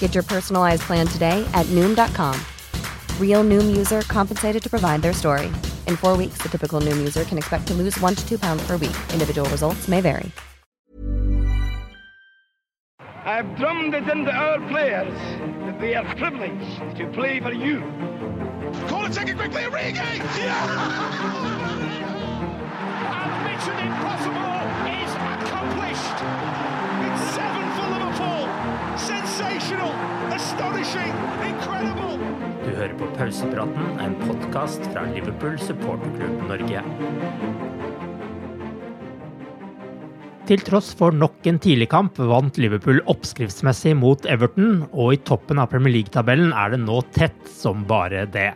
Get your personalized plan today at Noom.com. Real Noom user compensated to provide their story. In four weeks, the typical Noom user can expect to lose one to two pounds per week. Individual results may vary. I've drummed it into our players that they are privileged to play for you. Call it, take it quickly, Origi! And Mission Impossible is accomplished. Du hører på Pausepraten, en podkast fra Liverpool supporterklubb Norge. Til tross for nok en tidligkamp vant Liverpool oppskriftsmessig mot Everton, og i toppen av Premier League-tabellen er det nå tett som bare det.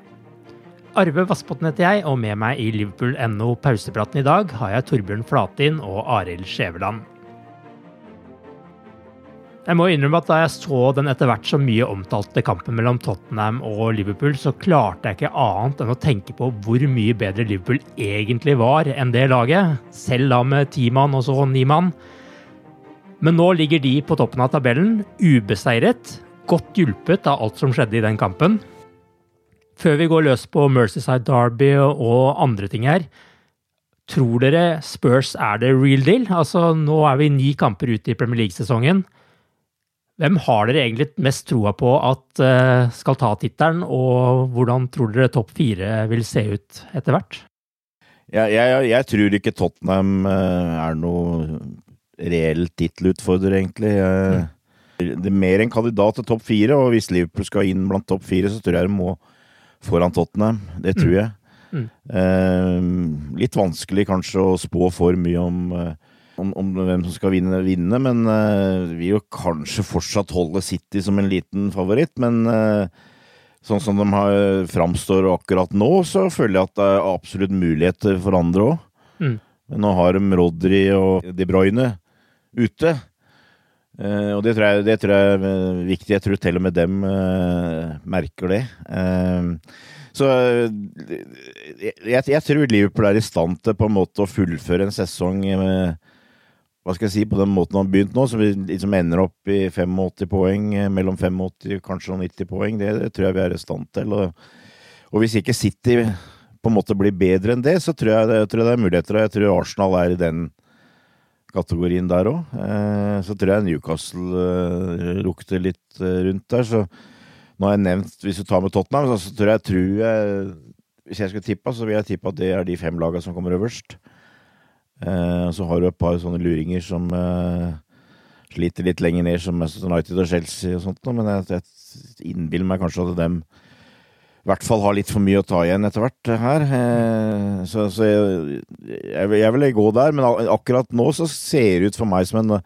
Arve Vassbotn heter jeg, og med meg i Liverpool.no pausepraten i dag har jeg Torbjørn Flatin og Arild Skjæveland. Jeg må innrømme at da jeg så den etter hvert så mye omtalte kampen mellom Tottenham og Liverpool, så klarte jeg ikke annet enn å tenke på hvor mye bedre Liverpool egentlig var enn det laget, selv da med ti mann og så ni mann. Men nå ligger de på toppen av tabellen, ubeseiret, godt hjulpet av alt som skjedde i den kampen. Før vi går løs på Mercyside Derby og andre ting her, tror dere Spurs er det real deal? Altså, nå er vi ni kamper ute i Premier League-sesongen. Hvem har dere egentlig mest troa på at uh, skal ta tittelen, og hvordan tror dere topp fire vil se ut etter hvert? Ja, jeg, jeg, tror ikke Tottenham uh, er noe reell tittelutfordrer, egentlig. Det er mer en kandidat til topp fire, og hvis Liverpool skal inn blant topp fire, så tror jeg de må foran Tottenham. Det tror mm. jeg. Mm. Mm. litt vanskelig kanskje å spå for mye om om, om, hvem som skal vinne, vinne men uh, vil jo kanskje fortsatt holde City som en liten favoritt. Men uh, sånn som de har framstår akkurat nå, så føler jeg at det er absolutt muligheter for andre òg. Mm. Men nå har de Rodri og De Bruyne ute. Uh, og det tror, jeg, det tror, jeg, er viktig. Jeg tror til og med dem merker det. Så jeg, jeg, tror Liverpool er i stand til på en måte å fullføre en sesong med, hva skal jeg si, på den måten han har begynt nå, som liksom ender opp i 85 poeng, eh, mellom 85 kanskje og 90 poeng, det, det tror jeg vi er i stand til. Og, og, hvis ikke City på en måte blir bedre enn det, så tror jeg, jeg tror det er muligheter. Og jeg tror Arsenal er i den kategorien der òg. Eh, så tror jeg Newcastle eh, lukter litt rundt der. Så nå har jeg nevnt, hvis du tar med Tottenham, så tror jeg, tror jeg Hvis jeg skulle tippa, så vil jeg tippe at det er de fem lagene som kommer øverst. Eh, så har du et par sånne luringer som eh, sliter litt lenger ned, som Manchester United og Chelsea og sånt, men jeg, innbiller meg kanskje at dem i hvert fall har litt for mye å ta igjen etter hvert her. Eh, så, så jeg, jeg, jeg, vil gå der, men akkurat nå så ser det ut for meg som en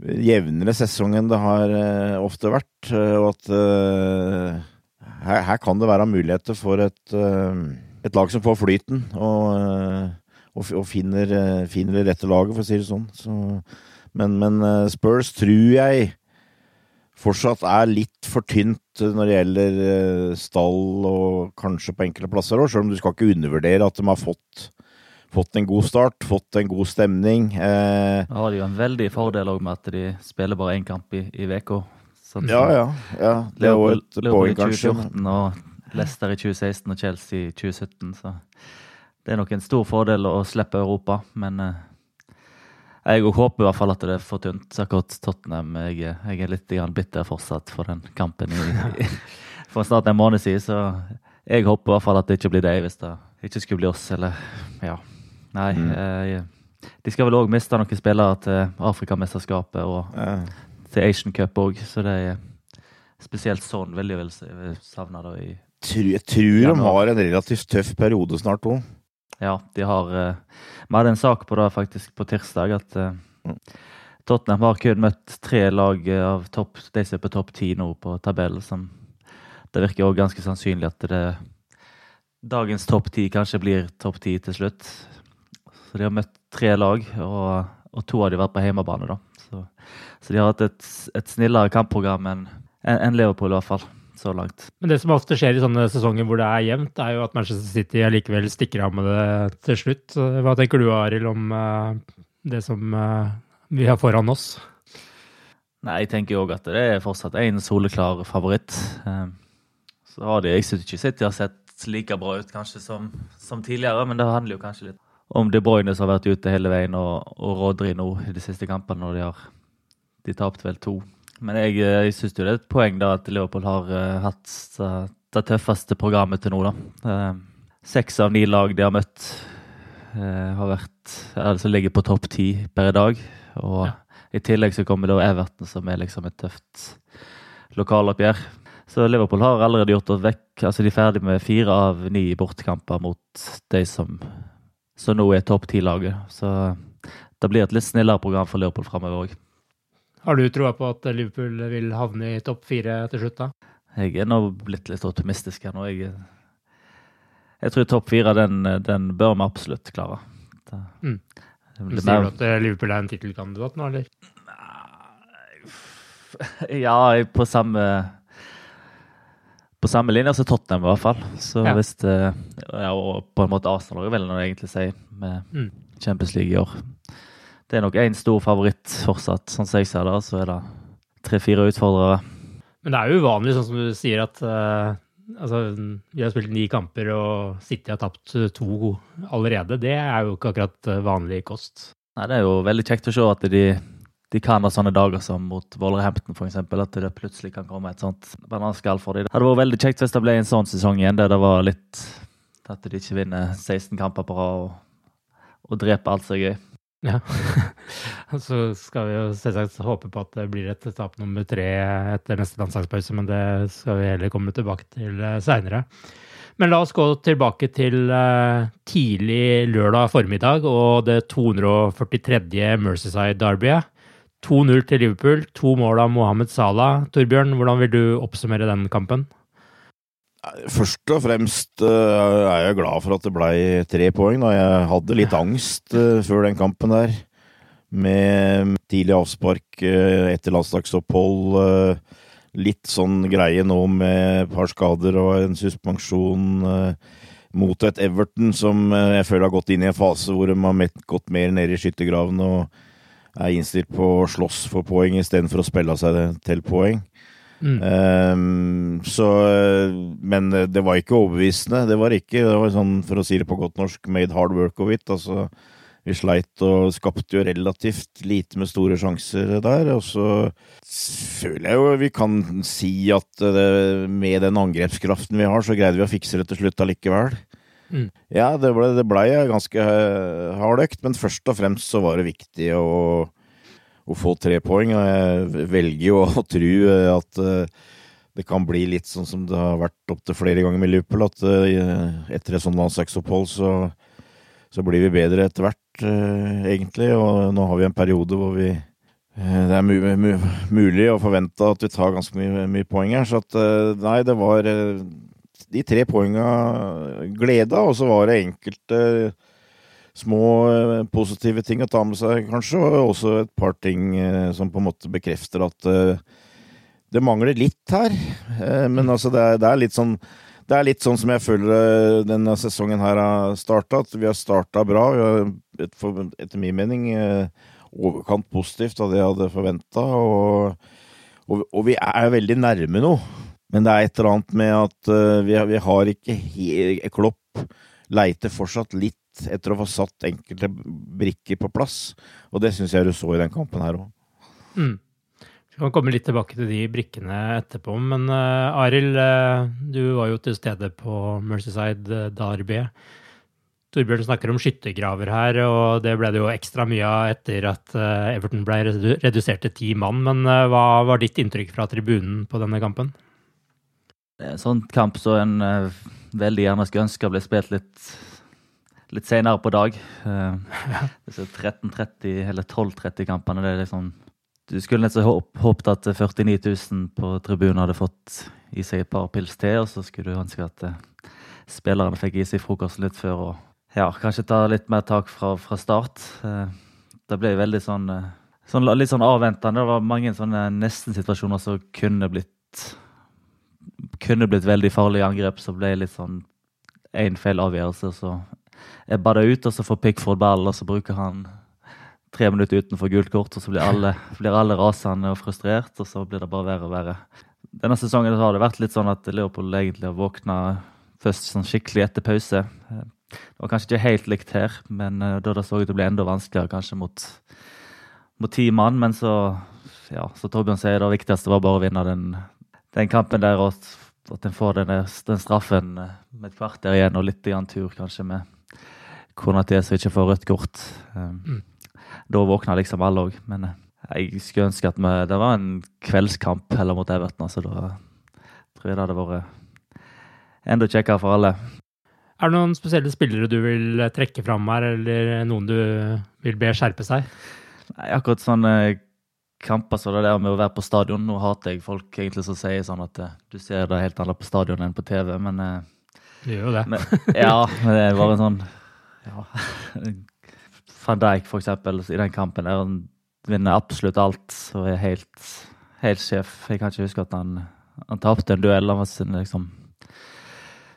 jevnere sesong enn det har ofte vært, og at her, her kan det være muligheter for et, et lag som får flyten. og og, og finner, eh, finner, det rette laget, for å si det sånn. Så, men, men, eh, Spurs tror jeg fortsatt er litt for tynt når det gjelder eh, stall og kanskje på enkelte plasser òg, selv om du skal ikke undervurdere at de har fått fått en god start, fått en god stemning. Eh, ja, har de jo en veldig fordel òg med at de spiller bare én kamp i, i uka. Ja, ja, ja. Det er jo et Liverpool poeng, i kanskje. 2014 og Leicester i 2016 og Chelsea i 2017. Så det er nok en stor fordel å slippe Europa, men eh, jeg håper i hvert fall at det er for tynt. Akkurat Tottenham. Jeg, er- jeg er litt bitter fortsatt for den kampen i, for snart en måned siden, så jeg håper i hvert fall at det ikke blir det hvis det ikke skulle bli oss, eller ja. Nei. Mm. eh, de skal vel òg miste noen spillere til Afrikamesterskapet og Ja. til Asian Cup òg, så det er spesielt sånn vil jeg vel savne det i Tru- Jeg tror de har en relativt tøff periode snart òg. Ja, de har eh, Vi hadde en sak på det faktisk på tirsdag, at eh, Tottenham har kun møtt tre lag eh, av topp, de som er på topp ti nå på tabellen. Som det virker også ganske sannsynlig at det dagens topp ti kanskje blir topp ti til slutt. Så de har møtt tre lag, og, og to av de har vært på hjemmebane, da. Så, så de har hatt et, et snillere kampprogram enn enn Liverpool, i hvert fall. Så langt. Men det som ofte skjer i sånne sesonger hvor det er jevnt, er jo at Manchester City allikevel stikker av med det til slutt. Hva tenker du, Arild, om eh, det som eh, vi har foran oss? Nei, jeg tenker òg at det er fortsatt en soleklar favoritt. Eh, Så har de Jeg syns ikke City har sett like bra ut kanskje som, som tidligere, men det handler jo kanskje litt om De Bruyne som har vært ute hele veien, og, og Rodri nå i de siste kampene når de har De tapte vel to. Men jeg, eh, jeg syns det er et poeng da at Liverpool har uh, hatt eh, det tøffeste programmet til nå, da. Uh, Seks av ni lag de har møtt, har vært Altså ligger på topp ti per i dag. Og Ja. i tillegg så kommer da Everton, som er liksom et tøft lokaloppgjør. Så Liverpool har allerede gjort oss vekk. Altså De er ferdig med fire av ni bortkamper mot de som, som nå er topp ti-laget. Så det blir et litt snillere program for Liverpool framover òg. Har du troa på at Liverpool vil havne i topp fire til slutt, da? Jeg er nå blitt litt optimistisk her nå. Jeg, jeg tror topp fire, den, den bør vi absolutt klare. Det, Mm. det, det, Sier du at eh, Liverpool er en tittelkandidat nå, eller? Ja, på samme På samme linje som Tottenham, i hvert fall. Så Ja. hvis det, ja, Og på en måte Arsenal òg, når jeg egentlig sier, med Mm. Champions League i år. Det er nok én stor favoritt fortsatt, sånn som jeg ser det. Så er det tre-fire utfordrere. Men det er jo uvanlig, sånn som du sier, at uh, altså, vi har spilt ni kamper og City har tapt to allerede. Det er jo ikke akkurat eh, vanlig kost. Nei, Det er jo veldig kjekt å se at de, de kan ha sånne dager som mot Wolverhampton f.eks. At det plutselig kan komme et sånt bananskall for dem. Det hadde vært veldig kjekt hvis det ble en sånn sesong igjen, der det var litt At de ikke vinner 16 kamper på rad og, og dreper alt som er gøy. Ja. Så skal vi jo selvsagt håpe på at det blir et tap nummer tre etter neste landslagspause, men det skal vi heller komme tilbake til seinere. Men la oss gå tilbake til eh, tidlig lørdag formiddag og det 243. Mercyside-derbyet. 2-0 til Liverpool, to mål av Mohammed Salah. Torbjørn, hvordan vil du oppsummere den kampen? Først og fremst eh, er jeg glad for at det blei tre poeng. Da. Jeg hadde litt angst eh, før den kampen der. Med tidlig avspark eh, etter landslagsopphold. Litt sånn greie nå med et par skader og en suspensjon mot et Everton som jeg føler har gått inn i en fase hvor de har gått mer ned i skyttergraven og er innstilt på å slåss for poeng istedenfor å spille seg til poeng. Mm. Um, så eh, Men eh, det var ikke overbevisende. Det var ikke Det var sånn, for å si det på godt norsk, made hard work of it. Altså, vi sleit og skapte jo relativt lite med store sjanser der. Og så føler jeg jo vi kan si at det, med den angrepskraften vi har, så greide vi å fikse det til slutt allikevel. Mm. Ja, det ble, det ble ganske eh, hard økt, men først og fremst så var det viktig å å få tre poeng. og Jeg velger jo å tro at eh, det kan bli litt sånn som det har vært opptil flere ganger med Liverpool, at eh, etter et sånt landslagsopphold så, så blir vi bedre etter hvert, eh, egentlig. Og nå har vi en periode hvor vi eh, det er mu mu mulig å forvente at vi tar ganske mye, mye poeng her. Så at eh, nei, det var eh, de tre poenga gleda, og så var det enkelte små eh, positive ting å ta med seg, kanskje, og også et par ting eh, som på en måte bekrefter at eh, det mangler litt her. Men altså, det er, det er litt sånn det er litt sånn som jeg føler denne sesongen her har starta. At vi har starta bra. Vi har et, for, etter min mening overkant positivt av det jeg hadde forventa. Og, og, og, vi er veldig nærme noe. Men det er et eller annet med at uh, vi, vi, har ikke helt Klopp leiter fortsatt litt etter å få satt enkelte brikker på plass. Og det syns jeg du så i den kampen her òg. Mm. Vi kan komme litt tilbake til de brikkene etterpå. Men uh, Arild, uh, du var jo til stede på Mercyside uh, Derby. Torbjørn snakker om skyttergraver her, og det ble det jo ekstra mye av etter at Everton ble redusert til ti mann. Men hva var ditt inntrykk fra tribunen på denne kampen? Det er en sånn kamp som en veldig gjerne skulle ønske ble spilt litt litt senere på dag. Uh, disse 13.30 eller 12.30-kampene, det er liksom Du skulle nesten håpet at 49 000 på tribunen hadde fått i seg et par pils til, og så skulle du ønske at uh, spillerne fikk i seg frokost litt før og ja, kanskje ta litt mer tak fra, fra start. Uh, det ble veldig sånn, sånn, litt sånn avventende. Det var mange sånne nesten-situasjoner som kunne blitt kunne blitt veldig farlige angrep, så ble det litt sånn én feil avgjørelse, så ebber det ut, og så får Pickford ball, og så bruker han tre minutter utenfor gult kort, og så blir alle, blir alle, rasende og frustrert, og så blir det bare verre og verre. Denne sesongen har det vært litt sånn at Leopold egentlig har våkna først sånn skikkelig etter pause. Det var kanskje ikke helt likt her, men eh, da det så ut til å bli enda vanskeligere kanskje mot, mot ti mann. Men så, ja, så Torbjørn sier det viktigste var bare å vinne den, den kampen der, og at en får den, den straffen med et kvarter igjen og litt igjen tur kanskje med kona til som ikke får rødt kort. Um, mm. Da våkna liksom alle òg. Men uh, jeg skulle ønske at vi, det var en kveldskamp heller mot Everton. så da tror jeg det hadde vært enda kjekkere for alle. Er det noen spesielle spillere du vil trekke fram her, eller noen du vil be skjerpe seg? Nei, akkurat sånne kamper som det der med å være på stadion. Nå hater jeg folk egentlig som sier sånn at uh, du ser det helt annerledes på stadion enn på TV, men uh, Du gjør jo det. Men, ja, men det er bare sånn Van Dijk, for eksempel, i den kampen der han vinner absolutt alt og er helt, helt sjef. Jeg kan ikke huske at han, han tapte en duell. Han var liksom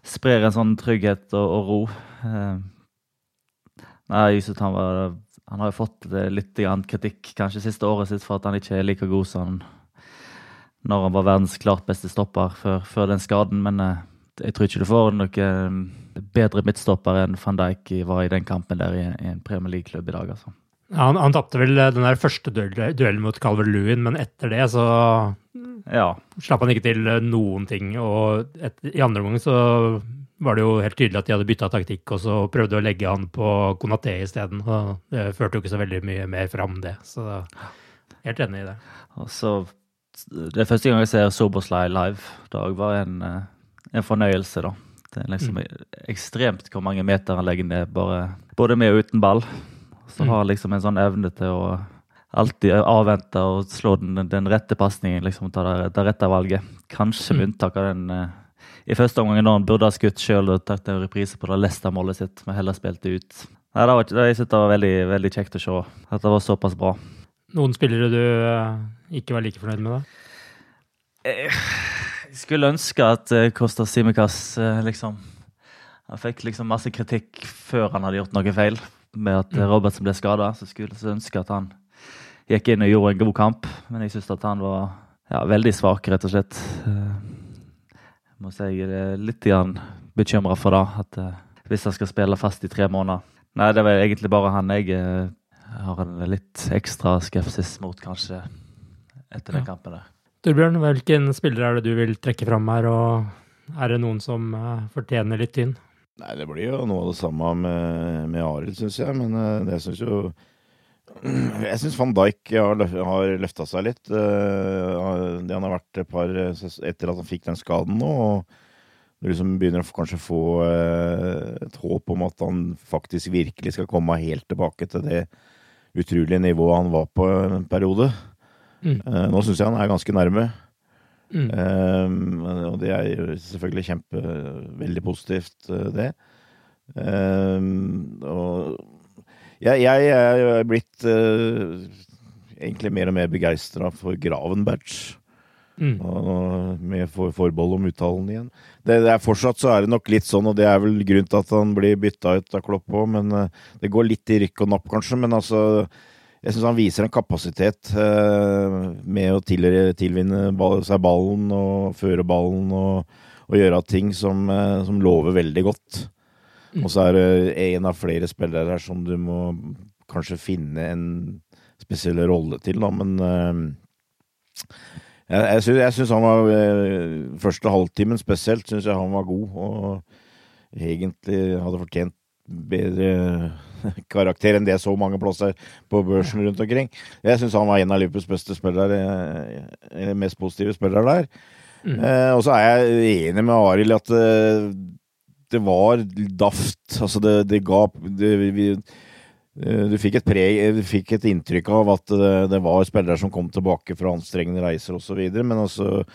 sprer en sånn trygghet og, og ro. Eh, nei, jeg han var Han har jo fått litt kritikk kanskje siste året sitt for at han ikke er like god som når han var verdens klart beste stopper før, før den skaden, men eh, jeg tror ikke du får noe um, bedre midtstopper enn van Dijk var i den kampen der i, en Premier League-klubb i dag. altså. Ja, han, han tapte vel den der første duellen mot Calver Lewin, men etter det så ja. slapp han ikke til noen ting. Og et, i andre omgang så var det jo helt tydelig at de hadde bytta taktikk, og så prøvde å legge han på Konaté isteden. Det førte jo ikke så veldig mye mer fram, det. Så helt enig i det. Og så, Det er første gang jeg ser Soboslay live. Dag var en eh, en fornøyelse, da. Det er liksom mm. ekstremt hvor mange meter han legger ned, bare, både med og uten ball. Så mm. har liksom en sånn evne til å alltid avvente og slå den, den rette pasningen, liksom ta det, det, rette valget. Kanskje med mm. unntak av den uh, i første omgang når han burde ha skutt sjøl og tatt en reprise på det Leicester-målet sitt, men heller spilte ut. Nei, det var, det, jeg synes det var veldig, veldig kjekt å se at det var såpass bra. Noen spillere du uh, ikke var like fornøyd med, da? Eh, skulle ønske at uh, Kostas Simikas uh, liksom Han fikk liksom masse kritikk før han hadde gjort noe feil med at uh, Robertsen ble skada. Så skulle jeg ønske at han gikk inn og gjorde en god kamp, men jeg syns at han var ja, veldig svak, rett og slett. Jeg må si jeg er litt bekymra for det, at hvis han skal spille fast i tre måneder Nei, det var egentlig bare han jeg har en litt ekstra skepsis mot, kanskje, etter den ja. kampen der. Torbjørn, hvilken spiller er det du vil trekke fram her, og er det noen som uh, fortjener litt tynn? Nei, det blir jo noe av det samme med, med Arild, syns jeg. Men uh, det syns jo Jeg syns van Dijk har, har løfta seg litt. Uh, det han har vært et par etter at han fikk den skaden nå. og du liksom begynner å kanskje få et håp om at han faktisk virkelig skal komme helt tilbake til det utrolige nivået han var på en periode. Mm. Uh, nå syns jeg han er ganske nærme. Mm. Um, og det er jo selvfølgelig kjempe veldig positivt, det. det. og jeg, jeg, er blitt egentlig mer og mer begeistra for Gravenberg. Mm. Og med for, forbehold om uttalen igjen. Det, det er Fortsatt så er det nok litt sånn, og det er vel grunnen til at han blir bytta ut av Klopp òg, men eh, det går litt i rykk og napp, kanskje. Men altså, jeg syns han viser en kapasitet eh, med å til, tilvinne seg ballen og føre ballen og, og gjøre ting som, eh, som lover veldig godt. Og så er det en av flere spillere her som du må kanskje finne en spesiell rolle til, da, men eh, jeg, jeg, syns, jeg syns han var Første halvtimen spesielt syns jeg han var god, og egentlig hadde fortjent bedre karakter enn det så mange plasser på børsen rundt omkring. Jeg syns han var en av Liverpools beste spillere, eh, mest positive spillere der. Mm. Eh, og så er jeg enig med Arild at eh, det var daft. Altså, det, det ga det, vi, eh, du fikk et, preg, du fikk et inntrykk av at det, det, var spillere som kom tilbake fra anstrengende reiser osv., men altså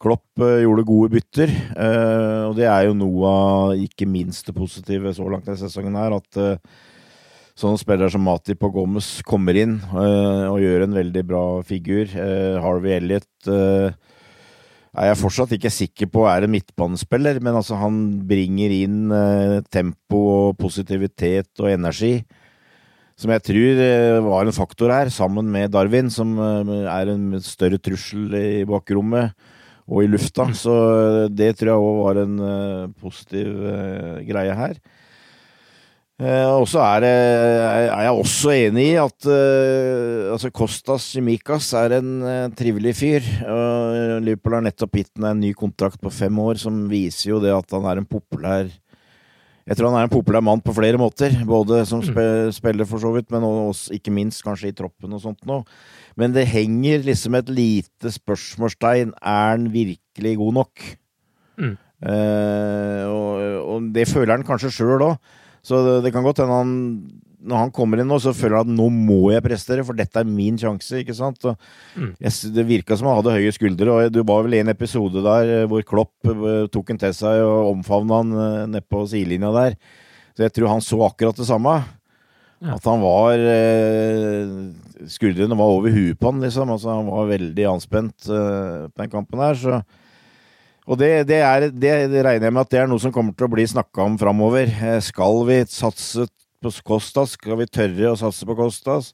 Klopp uh, gjorde gode bytter, uh, og det er jo noe av ikke minst det positive så langt denne sesongen her, at uh, sånne spillere som Matip og Gomez kommer inn og gjør en veldig bra figur. Harvey Elliot er jeg fortsatt ikke sikker på er en midtbanespiller, men altså han bringer inn tempo og positivitet og energi som jeg tror var en faktor her, sammen med Darwin, som er en større trussel i bakrommet og i lufta. Så det tror jeg òg var en uh, positiv uh, greie her. Uh, og så er, er, jeg også enig i at altså Kostas Chimikas er en trivelig fyr. Liverpool har nettopp gitt ham en ny kontrakt på fem år, som viser jo det at han er en populær jeg tror han er en populær mann på flere måter, både som spiller for så vidt, men også, ikke minst kanskje i troppen og sånt noe. Men det henger liksom et lite spørsmålstegn. Er han virkelig god nok? Mm. Eh, og, og, det føler han kanskje sjøl òg. Så det, det, kan godt hende han når han kommer inn nå, så føler han at nå må jeg prestere, for dette er min sjanse. ikke sant? Mm. Jeg, det virka som han hadde høye skuldre, og det var vel en episode der eh, hvor Klopp eh, tok en til seg og omfavna han nedpå på sidelinja der. Så jeg tror han så akkurat det samme. Ja. At han var Skuldrene var over huet på han, liksom. Altså, han var veldig anspent på den kampen her. så og det, det, er, det, regner jeg med at det er noe som kommer til å bli snakka om framover. Skal vi satse på Kostas? Skal vi tørre å satse på Kostas?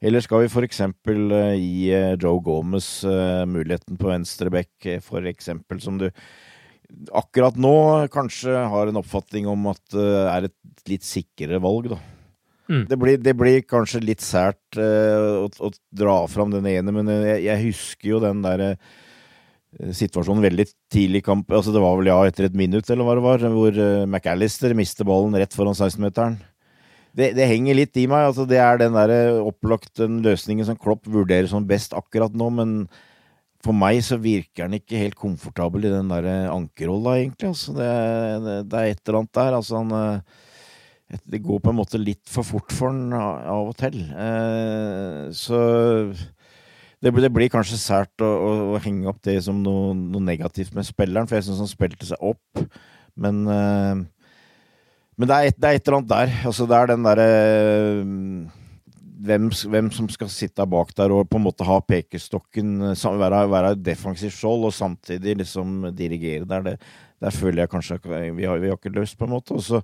Eller skal vi f.eks. Eh, gi uh, Joe Gomez uh, muligheten på venstre bekk, f.eks., som du akkurat nå kanskje har en oppfatning om at det er et litt sikrere valg, da. Mm. Det, blir, det, blir, kanskje litt sært å, å, dra fram den ene, men jeg, jeg husker jo den derre situasjonen veldig tidlig i kamp. Altså det var vel ja, etter et minutt, eller hva det var, hvor McAllister mister ballen rett foran 16-meteren det, det, henger litt i meg. Altså, det er den der opplagt løsningen som Klopp vurderer som best akkurat nå, men for meg så virker han ikke helt komfortabel i den der ankerrolla, egentlig. Altså, det, det, det, er et eller annet der. Altså, han eh, Det går på en måte litt for fort for han av og til. Eh, så det, blir kanskje sært å, å, henge opp det som noe, noe negativt med spilleren, for jeg syns han spilte seg opp. Men eh, men det er, et, det er, et, eller annet der. Altså, det er den derre hvem, hvem, som skal sitte bak der og på en måte ha pekestokken, være, være defensiv skjold og samtidig liksom dirigere der. Det, der føler jeg kanskje vi har, vi har ikke løst, på en måte. Og så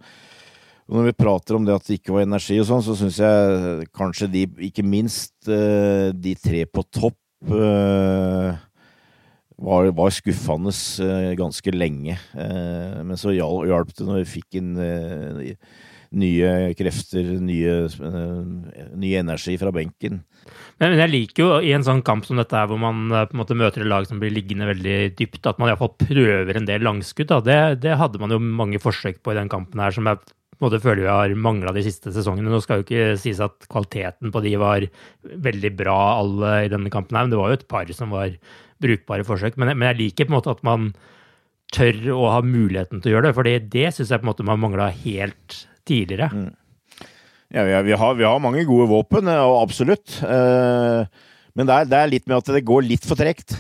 når vi prater om det at det ikke var energi og sånn, så syns jeg kanskje de, ikke minst eh, de tre på topp uh, var, var skuffende uh, ganske lenge. Men så hjalp det når vi fikk inn nye krefter, nye, nye, energi fra benken. Men jeg liker jo i en sånn kamp som dette hvor man på en måte møter et lag som blir liggende veldig dypt, at man iallfall prøver en del langskudd. Det, det, hadde man jo mange forsøk på i den kampen her, som en måte føler vi har mangla de siste sesongene. Nå skal jo ikke sies at kvaliteten på de var veldig bra alle i denne kampen her, men det var jo et par som var brukbare forsøk. Men, men, jeg liker på en måte at man tør å ha muligheten til å gjøre det, for det syns jeg på en måte man mangla helt tidligere. Mm. Ja, vi har, vi har, mange gode våpen, og absolutt. Eh, men det er, det er, litt med at det går litt for tregt.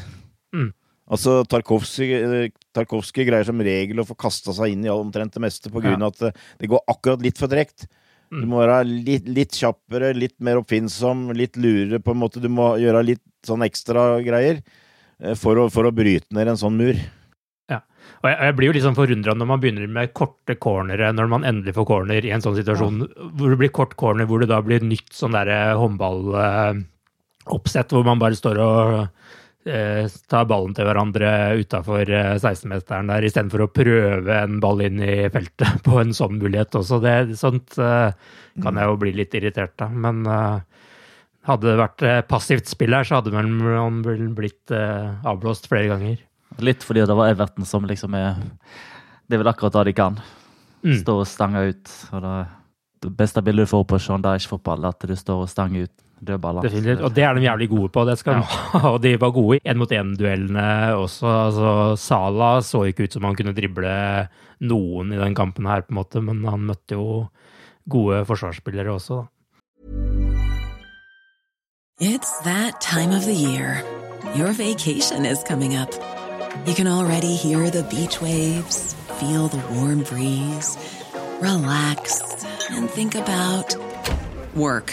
Mm. Altså, Tarkovskij greier som regel å få kasta seg inn i omtrent det meste på grunn av ja. at det går akkurat litt for tregt. Du mm. må være litt, litt, kjappere, litt mer oppfinnsom, litt lurere på en måte. Du må gjøre litt sånn ekstra greier. eh, for å, for å bryte ned en sånn mur. Ja. Og jeg, jeg blir jo litt sånn forundra når man begynner med korte cornere, når man endelig får corner i en sånn situasjon hvor det blir kort corner, hvor det da blir nytt sånn derre håndballoppsett, hvor man bare står og eh, tar ballen til hverandre utafor eh, 16-meteren der, istedenfor å prøve en ball inn i feltet på en sånn mulighet også. Det, sånt eh, kan jeg jo bli litt irritert av. Men eh, hadde det vært eh, passivt spill her, så hadde man blitt eh, avblåst flere ganger. Litt fordi det var Everton som liksom er Det er vel akkurat det de kan. Mm. Stå og stange ut. Og det beste bildet du får på Sean Dyche-fotball, at du står og stanger ut dødballer. Definitivt. Og det er de jævlig gode på. det skal de ha. Og de var gode i én-mot-én-duellene også. Altså, Sala så ikke ut som han kunne drible noen i den kampen her, på en måte, men han møtte jo gode forsvarsspillere også, da. It's that time of the year. Your vacation is coming up. You can already hear the beach waves, feel the warm breeze, relax, and think about work.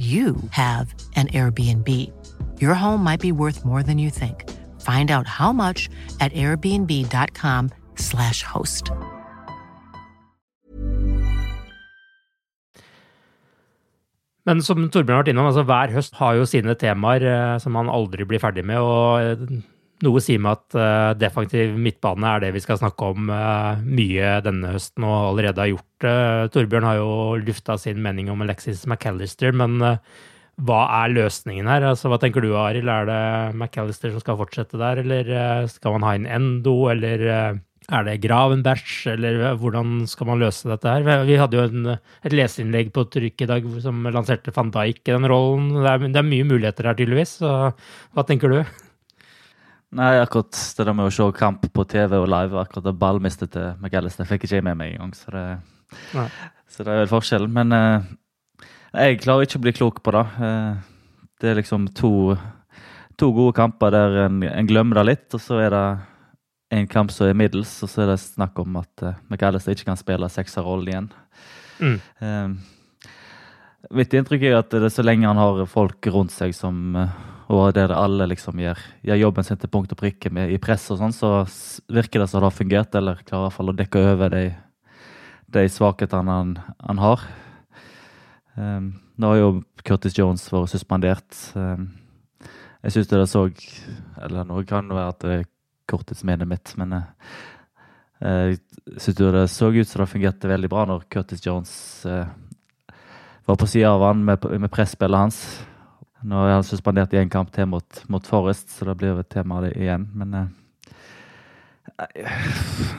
you have an Airbnb. Your home might be worth more than you think. Find out how much at airbnb.com/slash host. Men som Torbjørn har vært innom, altså hver høst har jo sine temaer eh, som man aldri blir ferdig med. og eh, noe sier meg at uh, defensiv midtbane er det vi skal snakke om uh, mye denne høsten og allerede har gjort det. Torbjørn har jo lufta sin mening om Alexis McAllister, men eh, hva er løsningen her? Altså, hva tenker du, Arild? Er det McAllister som skal fortsette der, eller skal man ha inn Endo, eller er det Gravenbæsj, eller hvordan skal man løse dette her? Vi hadde jo en, et leseinnlegg på trykk i dag som lanserte van Dijk i den rollen. Det er, det er mye muligheter her, tydeligvis. Så hva tenker du? Nei, akkurat det der med å se kamp på TV og live, akkurat det ballmistet til McAllister fikk ikke jeg med meg engang. Så det, så det er vel forskjellen. Men eh, jeg klarer ikke å bli klok på det. Eh, det er liksom to, to gode kamper der en, en glemmer det litt, og så er det en kamp som er middels, og så er det snakk om at uh, McAllister ikke kan spille sekserrollen igjen. Mm. Eh, mitt inntrykk er at det er så lenge han har folk rundt seg som eh, og der alle liksom gjør, gjør jobben sin til punkt og prikke med, i press og sånn, så virker det som det har fungert, eller klarer i hvert fall å dekke over de, de svakhetene han, han har. Um, nå har jo Curtis Jones vært suspendert. Um, jeg syns det så Eller nå kan det være at det er korttidsminnet mitt, men jeg syns det så ut som det fungerte veldig bra når Curtis Jones uh, var på sida av han med, med presspillet hans. Nå er han suspendert i en kamp til mot, mot Forest, så da blir det et tema det igjen. Men eh,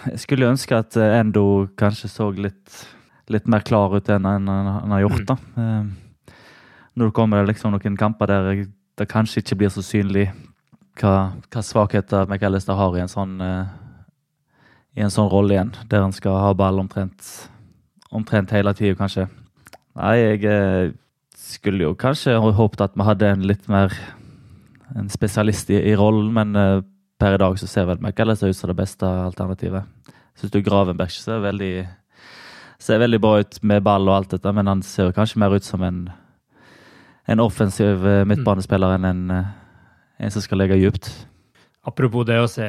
jeg skulle ønske at eh, Endo kanskje så litt, litt mer klar ut enn han, han har gjort. da. Eh, når det kommer liksom noen kamper der det kanskje ikke blir så synlig hva, hva svakheter McAllister har i en sånn eh, i en sånn rolle igjen, der han skal ha ball omtrent, omtrent hele tida, kanskje. Nei, jeg uh, skulle jo kanskje håpet at vi hadde en litt mer en spesialist i, i rollen, men uh, per i dag så ser vel McAllister ut som det beste alternativet. Syns du Gravenberg ser veldig, ser veldig bra ut med ball og alt dette, men han ser kanskje mer ut som en, en offensiv midtbanespiller enn en en som skal legge dypt. Apropos det å se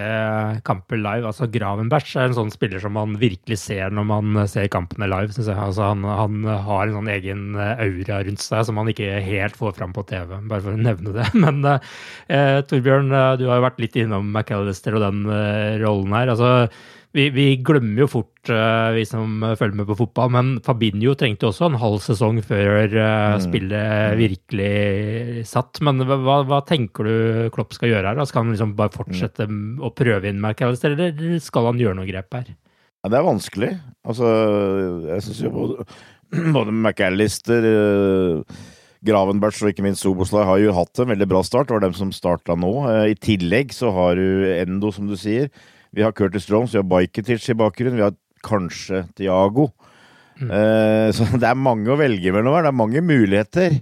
kamper live. altså Gravenberch er en sånn spiller som man virkelig ser når man ser kampene live. Synes jeg. Altså han, han, har en sånn egen aura rundt seg som man ikke helt får fram på TV, bare for å nevne det. Men eh, Torbjørn, du har jo vært litt innom McAllister og den eh, rollen her. altså vi, vi, glemmer jo fort, uh, vi som følger med på fotball, men Fabinho trengte også en halv sesong før uh, mm. spillet virkelig satt. Men hva, hva, tenker du Klopp skal gjøre her? Skal han liksom bare fortsette mm. å prøve inn McAllister, eller skal han gjøre noe grep her? Ja, det er vanskelig. Altså, jeg syns jo både, både McAllister uh, Gravenberts og ikke minst Soboslai har jo hatt en veldig bra start. Det var dem som starta nå. I tillegg så har du Endo, som du sier. Vi har Curtis Jones, vi har Bajketic i bakgrunnen, vi har kanskje Tiago. Mm. Eh, så det er mange å velge mellom her. Det er mange muligheter.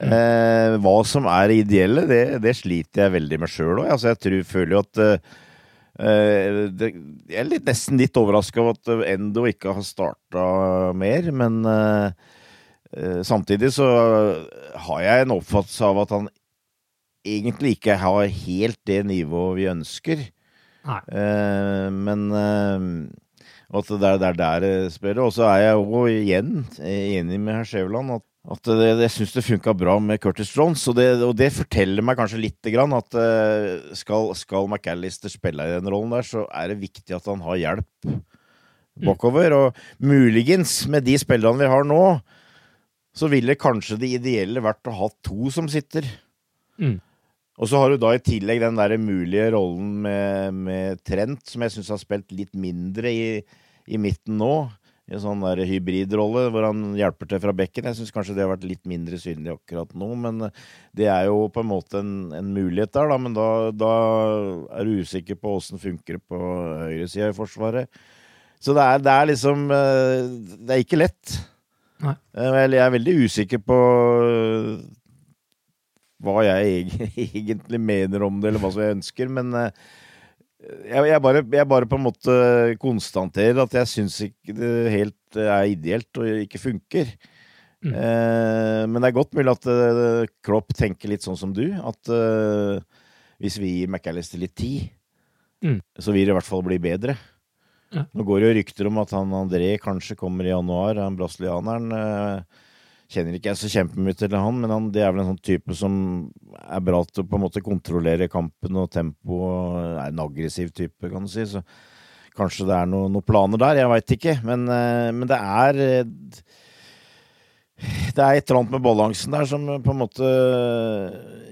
Mm. Eh, hva som er ideelle, det, det, sliter jeg veldig med sjøl òg. Altså, jeg tror, føler jo at eh, det, Jeg er litt, nesten litt overraska over at Endo ikke har starta mer, men eh, eh, samtidig så har jeg en oppfattelse av at han egentlig ikke har helt det nivået vi ønsker. Uh, men uh, at det er, er der det spiller. Og så er jeg jo igjen enig med herr Skjæveland at, at det, jeg syns det funka bra med Curtis Jones. Og det, og det, forteller meg kanskje lite grann at uh, skal, skal McAllister spille i den rollen der, så er det viktig at han har hjelp bakover. Mm. Og muligens, med de spillerne vi har nå, så ville kanskje det ideelle vært å ha to som sitter. Mm. Og så har du da i tillegg den der mulige rollen med, med Trent, som jeg syns har spilt litt mindre i, i midten nå. I en sånn der hybridrolle hvor han hjelper til fra bekken. Jeg syns kanskje det har vært litt mindre synlig akkurat nå, men det er jo på en måte en, en mulighet der, da. Men da, da er du usikker på åssen funker det på høyresida i Forsvaret. Så det er, det er, liksom eh, Det er ikke lett. Nei. Eh, jeg er veldig usikker på hva jeg egentlig mener om det, eller hva som jeg ønsker. Men eh, jeg, jeg, bare, jeg bare på en måte konstaterer at jeg syns ikke det helt er ideelt og ikke funker. Mm. Eh, men det er godt mulig at uh, Klopp tenker litt sånn som du. At uh, hvis vi gir McAllister litt tid, mm. så vil det i hvert fall bli bedre. Ja. Nå går det jo rykter om at han André kanskje kommer i januar, han brasilianeren. Uh, kjenner ikke jeg så kjempemye til han, men han, det er vel en sånn type som er bra til å på en måte kontrollere kampen og tempo. Er en aggressiv type, kan du si. Så kanskje det er noen noe planer der. Jeg veit ikke. Men, eh, men, det er Det er et eller annet med balansen der som på en måte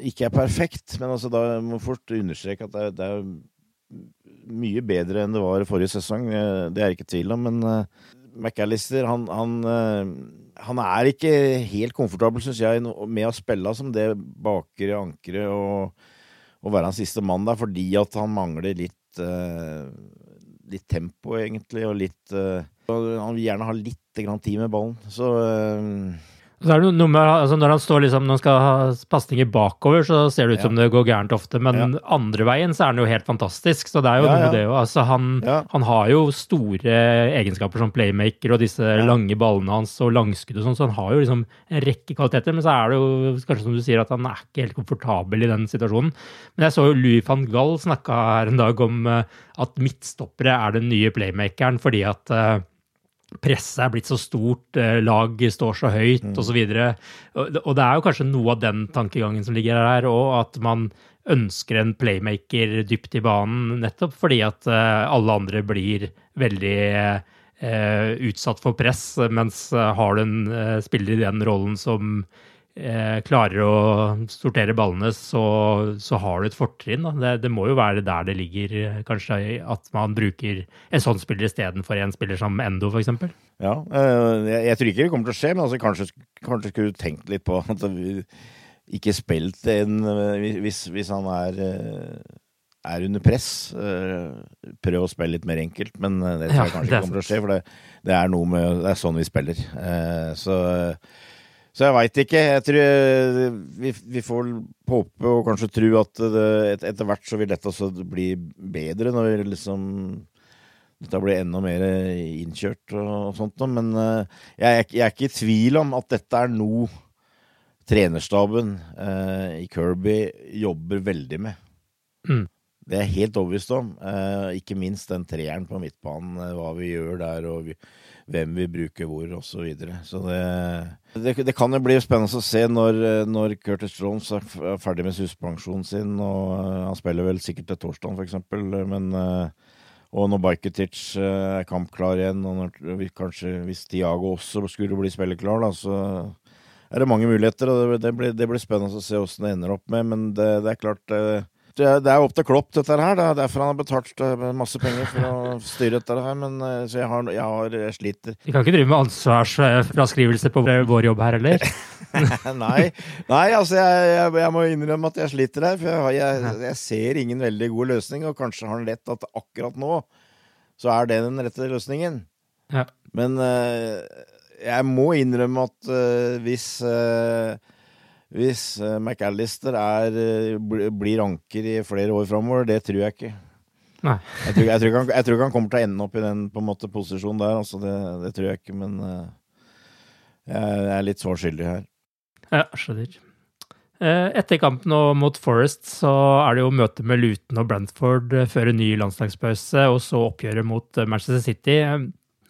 ikke er perfekt. Men altså, da må jeg fort understreke at det er, det er mye bedre enn det var forrige sesong. Eh, det er jeg ikke tvil om. Men eh, McAllister, han, han han er ikke helt komfortabel, syns jeg, med å spille som det bakre ankeret og, og, være hans siste mann der, fordi at han mangler litt uh, litt tempo, egentlig, og litt uh, Han vil gjerne ha litt tid med ballen. Så uh, så er det noe med, altså Når han står liksom, når han skal ha pasninger bakover, så ser det ut ja. som det går gærent ofte. Men ja. andre veien så er han jo helt fantastisk. Så det er jo ja, noe det jo. Altså, han, han, har jo store egenskaper som playmaker og disse lange ballene hans og langskudd og sånn, så han har jo liksom en rekke kvaliteter. Men så er det jo kanskje som du sier, at han er ikke helt komfortabel i den situasjonen. Men jeg så jo Louis van Gall snakka her en dag om eh, at midtstoppere er den nye playmakeren fordi at uh, presset er blitt så stort, eh, lag står så høyt mm. osv. Og, og det er jo kanskje noe av den tankegangen som ligger her òg, at man ønsker en playmaker dypt i banen, nettopp fordi at uh, alle andre blir veldig uh, utsatt for press, mens har du en spiller i den rollen som eh, klarer å sortere ballene, så, så har du et fortrinn. Det, det, må jo være der det ligger, eh, kanskje, at man bruker en sånn spiller istedenfor en spiller som Endo, f.eks. Ja, eh, jeg, jeg, tror ikke det kommer til å skje, men altså, kanskje, kanskje skulle du tenkt litt på at vi, ikke spilt en Hvis, hvis han er er under press. Prøv å spille litt mer enkelt, men det tror jeg kanskje ikke kommer til å skje. For det, det, er noe med Det er sånn vi spiller. Så, så jeg veit ikke. Jeg tror vi, vi får håpe og kanskje tro at det, et, etter hvert så vil dette også bli bedre, når vi liksom dette blir enda mer innkjørt og sånt. Men jeg, jeg er ikke i tvil om at dette er noe trenerstaben i Kirby jobber veldig med. Mm. Det er jeg helt overbevist om. Eh, ikke minst den treeren på midtbanen, eh, hva vi gjør der og vi, hvem vi bruker hvor osv. Så, videre. så det, det, det, kan jo bli spennende å se når, når Curtis Jones er ferdig med suspensjonen sin. og uh, Han spiller vel sikkert til torsdag, f.eks. Men uh, og når Bajketic er kampklar igjen, og når, kanskje hvis Tiago også skulle bli spilleklar, da, så er det mange muligheter. og Det, det blir spennende å se åssen det ender opp med. Men det, det er klart det er opp til Klopp, dette her. Det er derfor han har betalt eh, masse penger for å styre dette her. Men eh, så jeg har, jeg har jeg sliter. Vi kan ikke drive med ansvarsfraskrivelse på vår jobb her heller? nei, nei, altså jeg, jeg, jeg, må innrømme at jeg sliter her. For jeg, ser ingen veldig god løsning, og kanskje har han rett at akkurat nå så er det den rette løsningen. Ja. Men uh, jeg må innrømme at uh, hvis uh, hvis uh, McAllister er, uh, blir anker i flere år framover, det tror jeg ikke. Nei. jeg, tror, jeg, tror han, jeg, tror, ikke han kommer til å ende opp i den på en måte, posisjonen der. Altså, det, det, tror jeg ikke, men uh, jeg er litt svar skyldig her. Ja, skjønner. Etter kampen mot Forest så er det jo møte med Luton og Brantford før en ny landslagspause, og så oppgjøret mot Manchester City.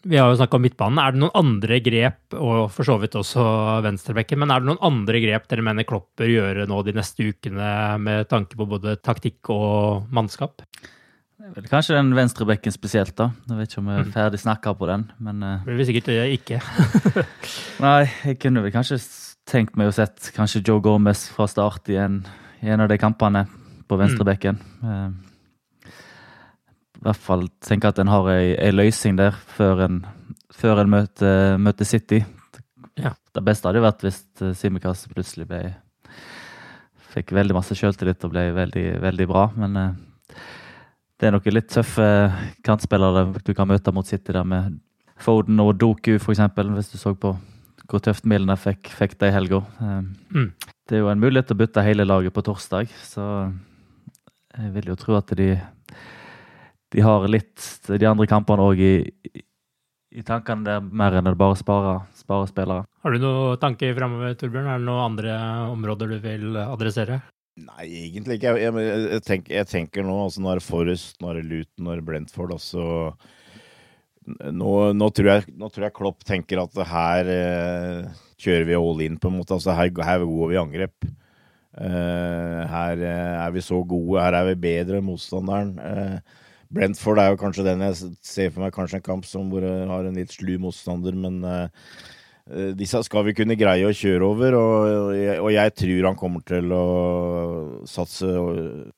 Vi har jo snakka om midtbanen. Er det noen andre grep, og for så vidt også venstrebekken, men er det noen andre grep dere mener Klopp bør gjøre nå de neste ukene med tanke på både taktikk og mannskap? Vel, kanskje den venstrebekken spesielt, da. Jeg vet ikke om vi er mm. ferdig snakka på den, men uh... Det blir sikkert ikke. Nei, jeg kunne vel kanskje tenkt meg å sett kanskje Joe Gomez fra start i en, i en av de kampene på venstrebekken. Mm. Uh, i hvert fall tenke at en har ei, ei løsning der før en, før en møter, møter, City. Ja. Det beste hadde jo vært hvis eh, Simikaz plutselig ble Fikk veldig masse sjøltillit og ble veldig, veldig bra. Men uh, det er noen litt tøffe kantspillere du kan møte mot City der med Foden og Doku, f.eks., hvis du så på hvor tøft Milner fikk, fikk det i helga. Mm. Det er jo en mulighet til å bytte hele laget på torsdag, så jeg vil jo tro at de de har litt de andre kampene òg i, i, tankene der, mer enn å bare spare, spare spillere. Har du noen tanker framover, Torbjørn? Er det noen andre områder du vil adressere? Nei, egentlig ikke. Jeg, jeg, jeg, tenker, jeg tenker, nå altså når Forrest, nå det Luton, når det Brentford. også nå, nå, tror jeg, nå tror jeg Klopp tenker at her eh, kjører vi all in, på en måte. Altså, her, her går vi i angrep. Eh, her eh, er vi så gode, her er vi bedre enn motstanderen. Eh, Brentford er jo kanskje den jeg ser for meg kanskje en kamp som hvor jeg har en litt slu motstander, men uh, disse skal vi kunne greie å kjøre over, og, og, jeg tror han kommer til å satse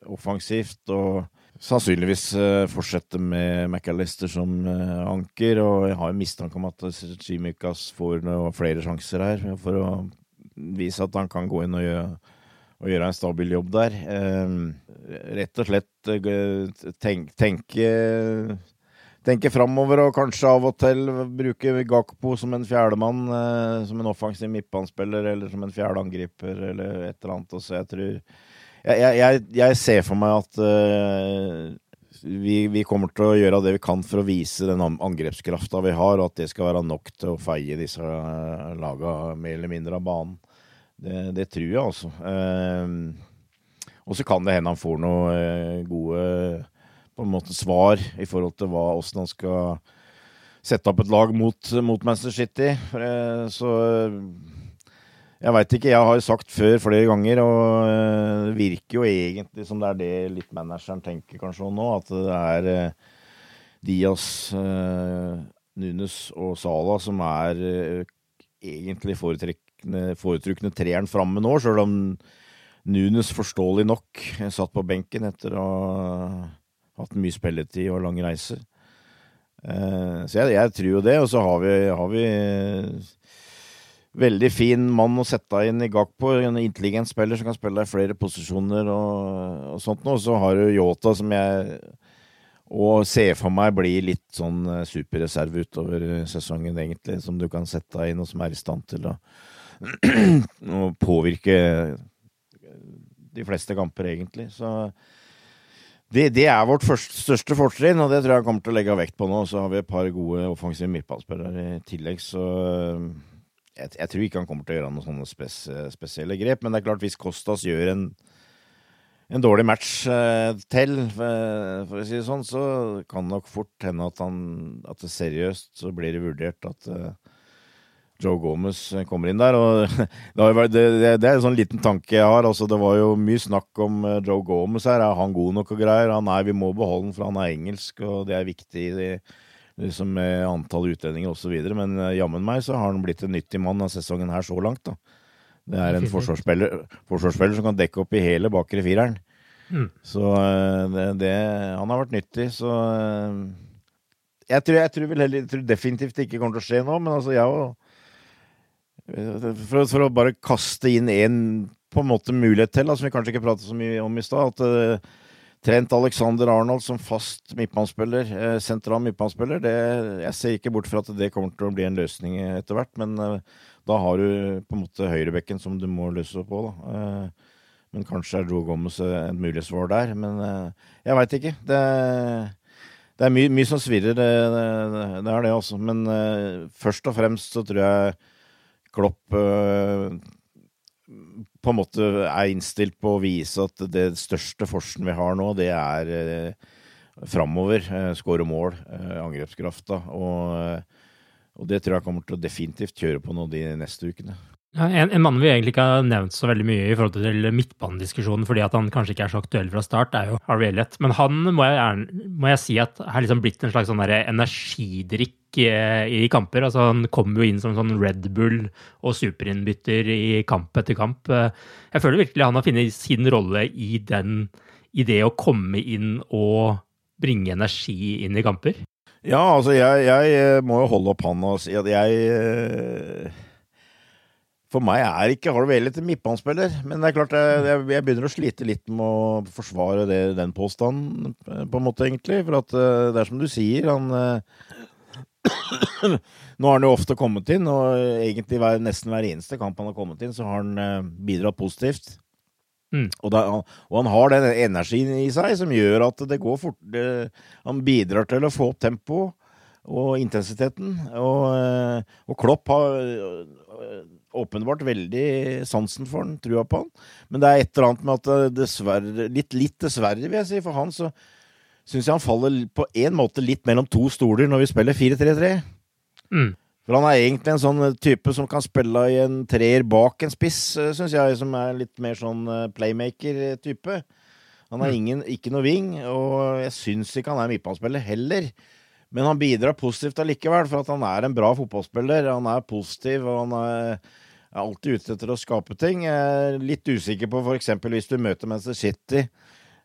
offensivt. og Sannsynligvis uh, fortsette med McAllister som anker, og jeg har jo mistanke om at Chimikas får flere sjanser her for å vise at han kan gå inn og gjøre å gjøre en stabil jobb der. Eh, rett og slett eh, tenk, tenke tenke framover og kanskje av og til bruke Gakpo som en fjerdemann, eh, som en offensiv midtbanespiller eller som en fjerde angriper eller et eller annet. Så jeg tror Jeg, jeg, jeg ser for meg at eh, vi, vi, kommer til å gjøre det vi kan for å vise den angrepskrafta vi har, og at det skal være nok til å feie disse laga mer eller mindre av banen. Det, det tror jeg, altså. Eh, og så kan det hende han får noen eh, gode på en måte svar i forhold til hva, hvordan han skal sette opp et lag mot, mot Manchester City. Eh, så jeg veit ikke. Jeg har sagt før flere ganger, og det virker jo egentlig som det er det litt manageren tenker kanskje nå, at det er Diaz, Nunes og Sala som er egentlig foretrekk foretrukne treeren framme nå, sjøl om Nunes forståelig nok satt på benken etter å ha hatt mye spilletid og lang reise. Eh, så jeg, jeg, tror jo det. Og så har vi, har vi veldig fin mann å sette inn i Gakpo. En intelligent spiller som kan spille i flere posisjoner og, og sånt noe. Så har du Yota, som jeg og ser for meg blir litt sånn eh, superreserve utover sesongen, egentlig. Som du kan sette inn, og som er i stand til å, å påvirke de fleste kamper, egentlig. Så det, det er vårt første, største fortrinn, og det tror jeg kommer til å legge vekt på nå. Så har vi et par gode offensive midtbanespillere i tillegg, så jeg, jeg, tror ikke han kommer til å gjøre noen sånne spes, spesielle grep. Men det er klart, hvis Kostas gjør en en dårlig match eh, til, for, for, å si det sånn, så kan det nok fort hende at, han, at det seriøst så blir det vurdert at uh, Joe Gomez kommer inn der. og det, det, det, er en sånn liten tanke jeg har. altså Det var jo mye snakk om uh, Joe Gomez her. Er han god nok og greier? Han er, Vi må beholde han, for han er engelsk, og det er viktig i liksom, antall utlendinger osv. Men uh, jammen meg så har han blitt en nyttig mann av sesongen her så langt. da. Det er en forsvarsspiller, forsvarsspiller, som kan dekke opp i hele bakre fireren. Mm. Så eh, det, det, Han har vært nyttig, så eh, Jeg tror, jeg tror, heller, jeg tror definitivt det ikke kommer til å skje nå, men altså, jeg òg for, for, å bare kaste inn en på en måte mulighet til, da, som vi kanskje ikke pratet så mye om i stad. at uh, Trent Alexander Arnold som fast midtbanespiller, uh, sentral midtbanespiller, jeg ser ikke bort fra at det kommer til å bli en løsning etter hvert, men uh, da har du på en måte høyrebekken som du må løse på. da. Men kanskje er Joe Gomez et mulig svar der. Men jeg veit ikke. Det, det er mye, mye, som svirrer, det, det, det, er det altså. Men først og fremst så tror jeg Klopp på en måte er innstilt på å vise at det største forsen vi har nå, det er eh, framover. Eh, skåre mål, eh, angrepskrafta. Og, eh, og, det tror jeg kommer til å definitivt kjøre på nå de neste ukene. En, en, mann vi egentlig ikke har nevnt så veldig mye i forhold til midtbanediskusjonen, fordi at han kanskje ikke er så aktuell fra start, er jo Harvey Elliot. Men han må jeg, må jeg si at har liksom blitt en slags sånn energidrikk eh, i kamper. Altså, han kommer jo inn som sånn Red Bull og superinnbytter i kamp etter kamp. Eh, jeg føler virkelig han har funnet sin rolle i, den, i det å komme inn og bringe energi inn i kamper. Ja, altså jeg, jeg eh, må jo holde opp hånda og si at jeg for meg er ikke Harvey Elliot en midtbanespiller, men det er klart jeg, jeg, begynner å slite litt med å forsvare det, den påstanden, eh, på en måte, egentlig. For at eh, det er som du sier, han eh, Nå har han jo ofte kommet inn, og egentlig hver, nesten hver eneste kamp han har kommet inn, så har han bidratt positivt. Mm. Og, da, og, han har den energien i seg som gjør at det går fort det, Han bidrar til å få opp tempoet og intensiteten. Og, og Klopp har åpenbart veldig sansen for han, trua på han. Men det er et eller annet med at dessverre Litt, litt dessverre, vil jeg si, for han så syns jeg han faller på en måte litt mellom to stoler når vi spiller 4-3-3. Mm. For han er egentlig en sånn type som kan spille i en treer bak en spiss, syns jeg, som er litt mer sånn eh, playmaker-type. Han er mm. ingen, ikke noe wing, og jeg syns ikke han er midtbanespiller heller. Men han bidrar positivt allikevel, for at han er en bra fotballspiller. Han er positiv, og han er jeg er alltid ute etter å skape ting. Jeg er litt usikker på f.eks. hvis du møter Manchester City,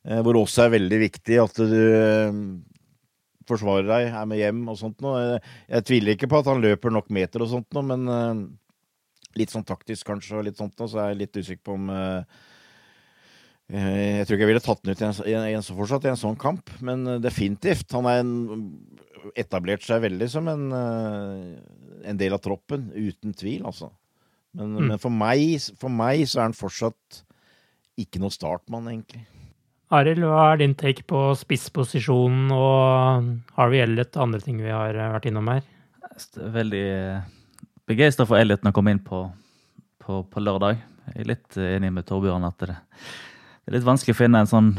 eh, hvor det også er veldig viktig at du eh, forsvarer deg, er med hjem og sånt noe. Jeg tviler ikke på at han løper nok meter og sånt noe, men eh, litt sånn taktisk kanskje, og litt sånt noe, så er jeg litt usikker på om jeg tror ikke jeg ville tatt den ut i en, fortsatt i en sånn kamp, men definitivt. Han en, etablert seg veldig som en, en del av troppen, uten tvil, altså. Men, mm. men for, meg, for, meg, så er han fortsatt ikke noe startmann, egentlig. Arild, hva er din take på spissposisjonen og Harvey Elliot og andre ting vi har eh, vært innom her? Jeg er veldig eh, begeistra for Elliot når han kom inn på, på, på, lørdag. Jeg er litt eh, enig med Torbjørn at det, det, er litt vanskelig å finne en sånn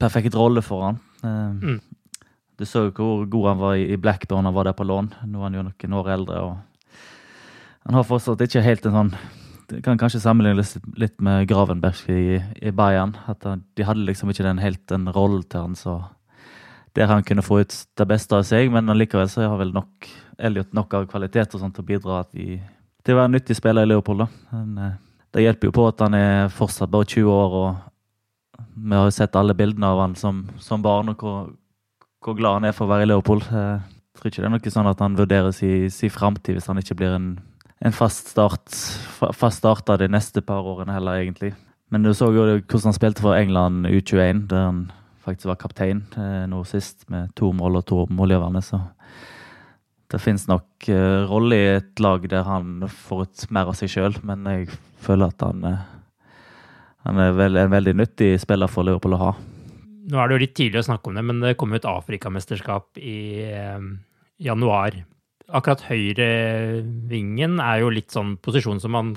perfekt rolle for han. Mm. Du så jo hvor god han var i Blackburn, han var der på lån. Nå er han jo noen år eldre. og han har fortsatt ikke helt en sånn det kan kanskje sammenlignes litt med Gravenberg i, i Bayern. at De hadde liksom ikke den helt den rollen til han så der han kunne få ut det beste av seg, men likevel så har vel nok Elliot nok av kvalitet og sånt til å bidra i, til å være en nyttig spiller i Leopold. Men, eh, det hjelper jo på at han er fortsatt bare 20 år, og vi har jo sett alle bildene av han som, som barn, og hvor, hvor, glad han er for å være i Leopold. Jeg tror ikke det er noe sånn at han vurderer sin, si framtid hvis han ikke blir en en fast start fast starta de neste par årene heller, egentlig. Men du så jo hvordan han spilte for England U21, der han faktisk var kaptein eh, nå sist, med to mål og to målgivende. Så det fins nok eh, rolle i et lag der han får ut mer av seg sjøl, men jeg føler at han, eh, han er vel, en veldig nyttig spiller for Liverpool å ha. Nå er det jo litt tidlig å snakke om det, men det kom ut Afrikamesterskap i eh, januar. Akkurat høyrevingen er jo litt sånn posisjon som man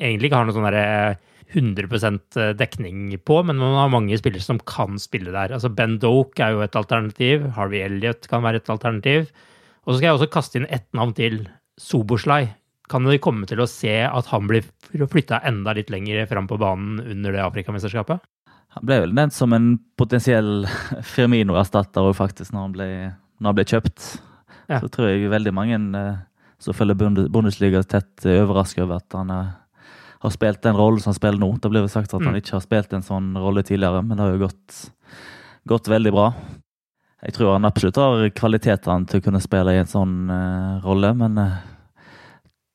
egentlig ikke har noe sånn derre 100% dekning på, men man har mange spillere som kan spille der. Altså Ben Doke er jo et alternativ. Harvey Elliot kan være et alternativ. Og så skal jeg også kaste inn ett navn til. Soboslai. Kan vi komme til å se at han blir flytta enda litt lenger fram på banen under det Afrikamesterskapet? Han ble vel nevnt som en potensiell Firmino-erstatter faktisk, når han, ble, når han ble, kjøpt. Ja. Så tror jeg veldig mange eh, som følger Bundesliga tett, er overrasket over at han eh, har spilt den rollen som han spiller nå. Det blir vel sagt at han mm. ikke har spilt en sånn rolle tidligere, men det har jo gått, gått veldig bra. Jeg tror han absolutt har kvalitetene til å kunne spille i en sånn uh, rolle, men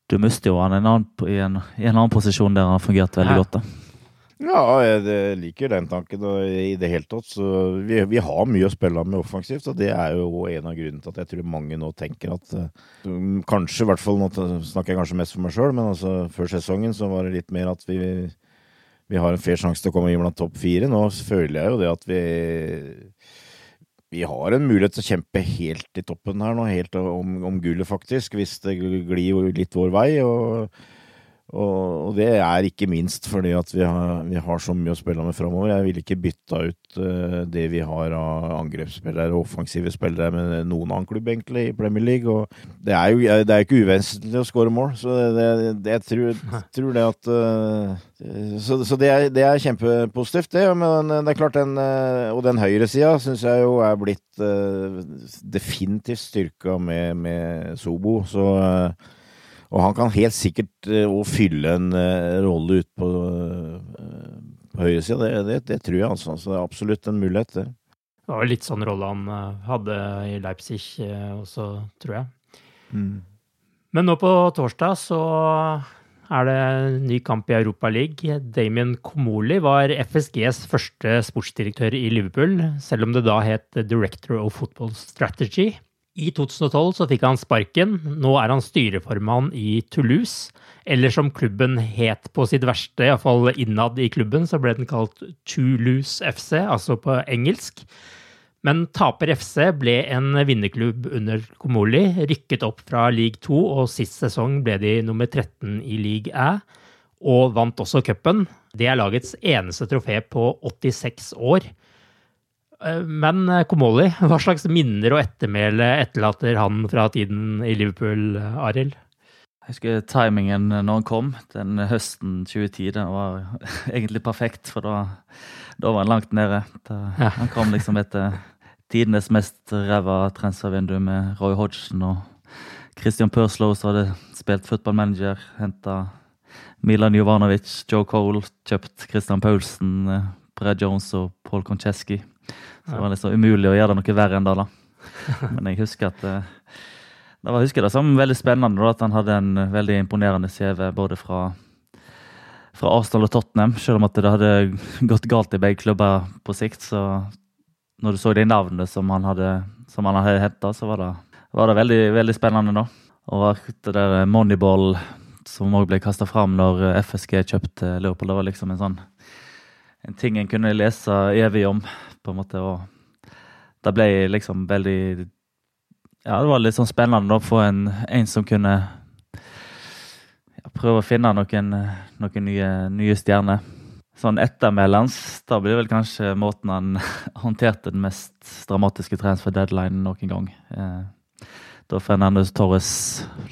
du mister jo han en annen, i, en, i, en, annen posisjon der han har fungert veldig ja. godt. da. Ja, jeg liker den tanken i det hele tatt. Så vi, vi, har mye å spille med offensivt, og det er jo en av grunnene til at jeg tror mange nå tenker at uh, Kanskje, i hvert fall, nå snakker jeg kanskje mest for meg sjøl, men altså før sesongen så var det litt mer at vi, vi har en fair sjanse til å komme inn blant topp fire. Nå føler jeg jo det at vi vi har en mulighet til å kjempe helt i toppen her nå, helt om, om gullet, faktisk, hvis det glir litt vår vei. og og, det er ikke minst fordi at vi har, vi har så mye å spille med framover. Jeg ville ikke bytta ut uh, det vi har av angrepsspillere og offensive spillere med noen annen klubb, egentlig, i Premier League. Og det er jo det er ikke uvesentlig å skåre mål, så det, det, jeg tror, tror, det at uh, Så, så det, er, det, er, kjempepositivt, det. Men det er klart, den, uh, og den høyresida syns jeg jo er blitt definitivt styrka med, med Sobo. Så og han kan helt sikkert uh, fylle en uh, rolle ut på, på høyresida. Det, det, det, tror jeg, altså. Så det er absolutt en mulighet, det. Det var jo litt sånn rolle han hadde i Leipzig også, tror jeg. Mm. Men nå på torsdag så er det ny kamp i Europa League. Damien Komoli var FSGs første sportsdirektør i Liverpool, selv om det da het Director of Football Strategy. I 2012 så fikk han sparken. Nå er han styreformann i Toulouse. Eller som klubben het på sitt verste, iallfall innad i klubben, så ble den kalt Toulouse FC, altså på engelsk. Men Taper FC ble en vinnerklubb under Komoli, rykket opp fra league 2, og sist sesong ble de nummer 13 i league Æ, og vant også cupen. Det er lagets eneste trofé på 86 år. Eh, men eh, Komoli, hva slags minner og ettermæle etterlater han fra tiden i Liverpool, Arild? Jeg husker timingen når han kom, den høsten 2010. Den var egentlig perfekt, for da, da var han langt nede. Da, ja. Han kom liksom etter tidenes mest ræva transfervindu med Roy Hodgson og Christian Purslow, som hadde spilt footballmanager, henta Milan Jovanovic, Joe Cole, kjøpt Christian Paulsen, eh, Brad Jones og Paul Koncheski. Så det var liksom umulig å gjøre det noe verre enn det. da. Men jeg husker at eh, det var, husker det som veldig spennende da, at han hadde en veldig imponerende CV både fra, fra Arsenal og Tottenham. Selv om at det hadde gått galt i begge klubber på sikt. Så når du så de navnene som han hadde, som han hadde henta, så var det, var det veldig, veldig spennende nå. Og det der Moneyball som òg ble kasta fram når FSG kjøpte Liverpool, det var liksom en sånn en ting en kunne lese evig om, på en måte. Og det ble liksom veldig Ja, det var litt sånn spennende å få en, en som kunne ja, prøve å finne noen, noen nye, nye stjerner. Sånn ettermælens, da blir vel kanskje måten han håndterte den mest dramatiske transfer deadline noen gang. Eh, da Fernandez Torres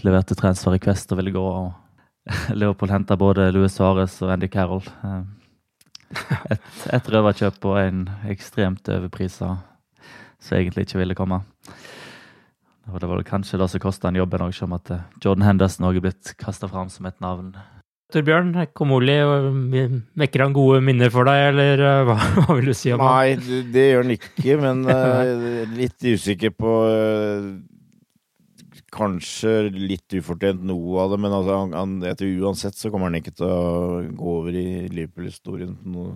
leverte transfer i Quest og ville gå, og Leopold henta både Louis Suárez og Andy Carroll. Eh, et, et røverkjøp og en ekstremt overprisa som egentlig ikke ville komme. Og det var kanskje det som kosta han jobben òg, som at eh, Jordan Henderson òg er blitt kasta fram som et navn. Torbjørn, Komoli, vekker han gode minner for deg, eller eh, hva, hva vil du si om Nei, det gjør han ikke, men uh, litt usikker på uh, kanskje litt ufortjent noe av det, men altså, han, han, etter uansett så kommer han ikke til å gå over i Liverpool-historien noe,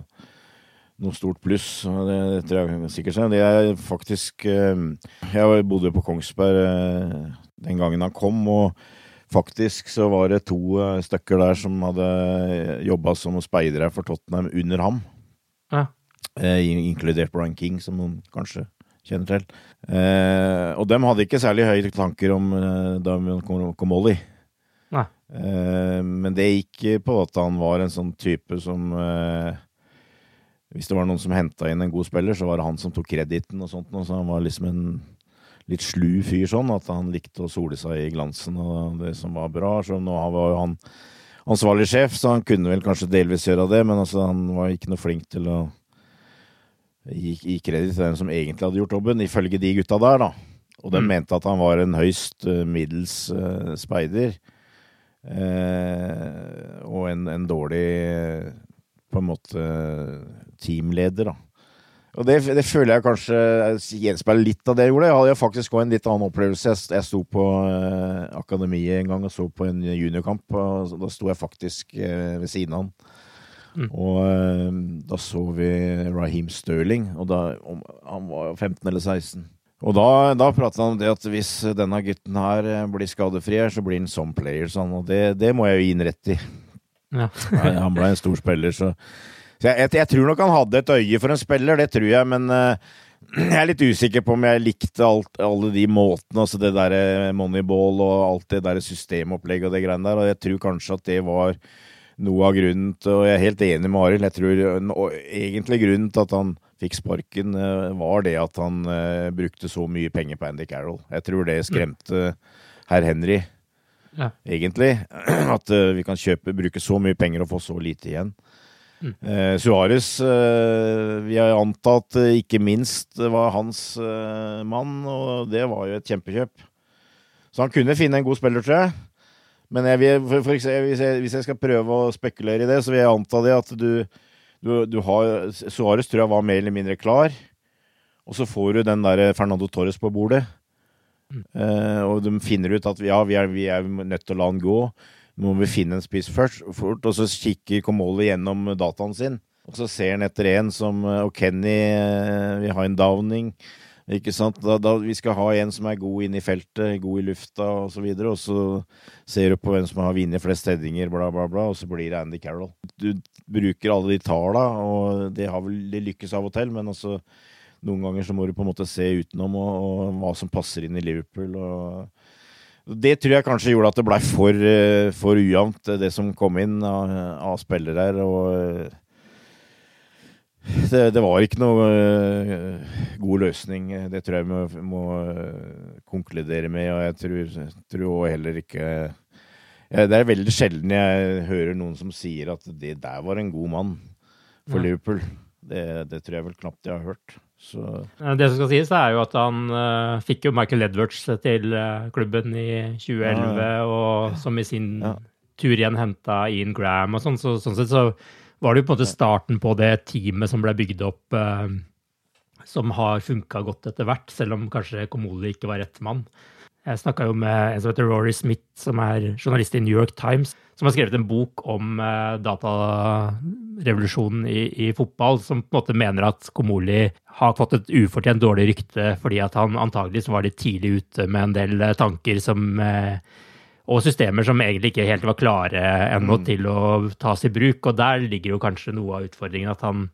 noe stort pluss. Det, det tror jeg sikkert. Det er faktisk eh, Jeg bodde på Kongsberg eh, den gangen han kom, og faktisk så var det to eh, stykker der som hadde jobba som speidere for Tottenham under ham. Ja. Inkludert Brian King, som kanskje kjenner til. Eh, og dem hadde ikke særlig høye tanker om eh, Damian Comolli. Nei. Eh, men det gikk på at han var en sånn type som eh, Hvis det var noen som henta inn en god spiller, så var det han som tok krediten og sånt. Og så han var liksom en litt slu fyr sånn, at han likte å sole seg i glansen og det som var bra. Så nå var jo han ansvarlig sjef, så han kunne vel kanskje delvis gjøre det, men altså, han var ikke noe flink til å gi, gi kreditt til den som egentlig hadde gjort jobben, ifølge de gutta der, da. Og de mm. mente at han var en høyst uh, middels uh, speider. Uh, og en, en, dårlig på en måte teamleder, da. Og det, det, føler jeg kanskje gjenspeiler litt av det jeg gjorde. Jeg hadde faktisk òg en litt annen opplevelse. Jeg, jeg sto på uh, akademiet en gang og så på en juniorkamp. og Da sto jeg faktisk ved siden av han. Mm. Og uh, da så vi Raheem Sterling, og da, han var 15 eller 16. Og da, da pratet han om det at hvis denne gutten her eh, blir skadefri, her, så blir han som player. Sånn, og det, det, må jeg jo gi ham rett i. Ja. han ble en stor spiller, så, så jeg, jeg, jeg, tror nok han hadde et øye for en spiller, det tror jeg, men uh, jeg er litt usikker på om jeg likte alt, alle de måtene, altså det der moneyball og alt det der systemopplegget og det greiene der, og jeg tror kanskje at det var noe av grunnen til Og jeg er helt enig med Arild. Jeg tror egentlig grunnen til at han fikk sparken, eh, var det at han uh, brukte så mye penger på Andy Carroll. Jeg tror det skremte herr Henry, ja. egentlig. At vi kan kjøpe, bruke så mye penger og få så lite igjen. Mm. Uh, Suárez, uh, vi har antatt ikke minst var hans mann, og det var jo et kjempekjøp. Så han kunne finne en god spiller, tror jeg. Men jeg vil, for, for eksempel, hvis, jeg, hvis, jeg, skal prøve å spekulere i det, så vil jeg anta det at du, du, du har Suárez tror jeg var mer eller mindre klar. Og så får du den der Fernando Torres på bordet. Mm. Uh, og de finner ut at ja, vi er, vi er nødt til å la han gå. Nå må vi finne en spiss først. Fort, og så kikker Komoli gjennom dataen sin. Og så ser han etter en som eh, Og Kenny uh, vil ha en downing. Ikke sant? Da, da, vi skal ha en som er god inne i feltet, god i lufta osv., og, og så ser du på hvem som har vunnet flest headinger, bla, bla, bla, og så blir det Andy Carroll. Du bruker alle de talla, og det har vel det lykkes av og til, men altså noen ganger så må du på en måte se utenom og, og hva som passer inn i Liverpool. og det tror jeg kanskje gjorde at det blei for, eh, for ujevnt, det som kom inn av, av spillere her. og det, det, var ikke noe uh, god løsning. Det tror jeg vi må, må uh, konkludere med. Og jeg tror, tror heller ikke ja, Det er veldig sjelden jeg hører noen som sier at det der var en god mann for ja. Liverpool. Det, det, tror jeg vel knapt jeg har hørt. Så. Det som skal sies, er jo at han uh, fikk jo Michael Edwards til klubben i 2011, ja, og som i sin tur igjen henta Ian Graham og sånn. Så, sånn sett så var det jo på en måte starten på det teamet som ble bygd opp, eh, som har funka godt etter hvert, selv om kanskje Komoli ikke var rett mann. Jeg snakka jo med en som heter Rory Smith, som er journalist i New York Times, som har skrevet en bok om eh, datarevolusjonen i, i, fotball, som på en måte mener at Komoli har fått et ufortjent dårlig rykte fordi at han antageligvis var litt tidlig ute med en del eh, tanker som eh, og systemer som egentlig ikke helt var klare ennå mm. til å tas i bruk. Og der ligger jo kanskje noe av utfordringen, at han,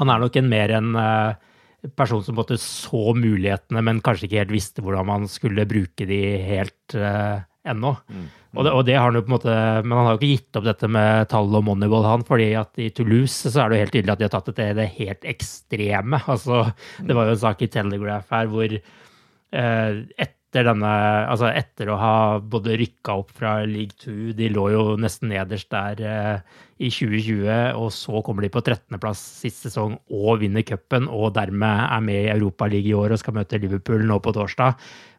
han er nok en mer en uh, person som måtte så mulighetene, men kanskje ikke helt visste hvordan man skulle bruke de helt uh, ennå. Mm. Og, det, og det, har han jo på en måte, Men han har jo ikke gitt opp dette med tall og moneyball, han. fordi at i Toulouse så er det jo helt tydelig at de har tatt det til det helt ekstreme. Altså, det var jo en sak i Telegraph her hvor uh, et, etter denne Altså etter å ha både rykka opp fra league 2, de lå jo nesten nederst der eh, i 2020, og så kommer de på 13.-plass sist sesong og vinner cupen, og dermed er med i Europaligaen i år og skal møte Liverpool nå på torsdag.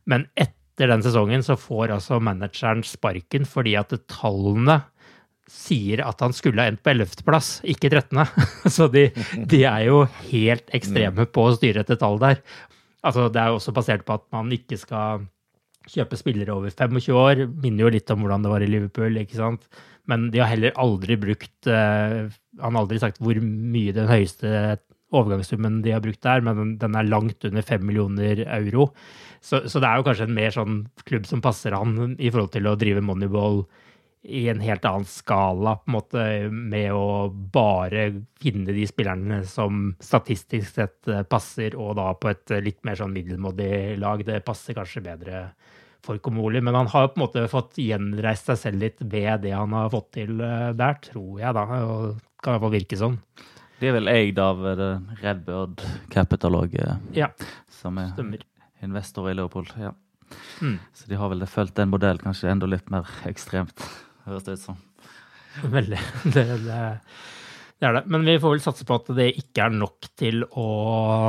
Men etter den sesongen så får altså manageren sparken fordi at tallene sier at han skulle ha endt på 11.-plass, ikke 13. Så de, de, er jo helt ekstreme på å styre etter tall der. Altså, det er jo også basert på at man ikke skal kjøpe spillere over 25 år. Minner jo litt om hvordan det var i Liverpool, ikke sant. Men de har heller aldri brukt uh, Han har aldri sagt hvor mye den høyeste overgangssummen de har brukt der, men den er langt under 5 millioner euro. Så, så, det er jo kanskje en mer sånn klubb som passer han i forhold til å drive moneyball i en helt annen skala, på en måte, med å bare finne de spillerne som statistisk sett passer, og da på et litt mer sånn middelmådig lag. Det passer kanskje bedre for Komoli, men han har på en måte fått gjenreist seg selv litt ved det han har fått til eh, der, tror jeg, da. Og kan i hvert fall virke sånn. De er vel eid av Redbird Capital òg, ja, som er stemmer. investor i Leopold. Ja. Mm. Så de har vel fulgt den modellen kanskje enda litt mer ekstremt, høres det ut som. Veldig. Det, det, det, er det. Men vi får vel satse på at det ikke er nok til å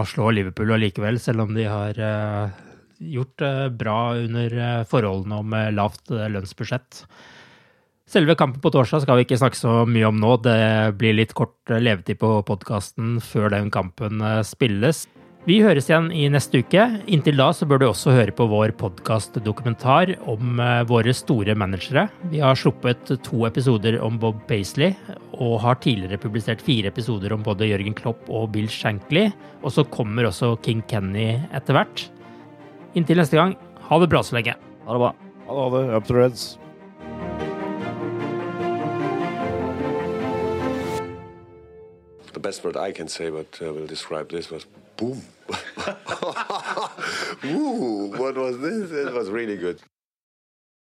slå Liverpool allikevel, selv om de har uh, gjort uh, bra under uh, forholdene om lavt lønnsbudsjett. Selve kampen på torsdag skal vi ikke snakke så mye om nå. Det blir litt kort levetid på podkasten før den kampen spilles. Vi høres igjen i neste uke. Inntil da så bør du også høre på vår podkastdokumentar om eh, våre store managere. Vi har sluppet to episoder om Bob Paisley, og har tidligere publisert fire episoder om både Jørgen Klopp og Bill Shankly. Og så kommer også King Kenny etter hvert. Inntil neste gang, ha det bra så lenge. Ha det bra. Ha det. Up to Reds. The best word I can say, but uh, will describe this was boom. Ooh, what was this? It was really good.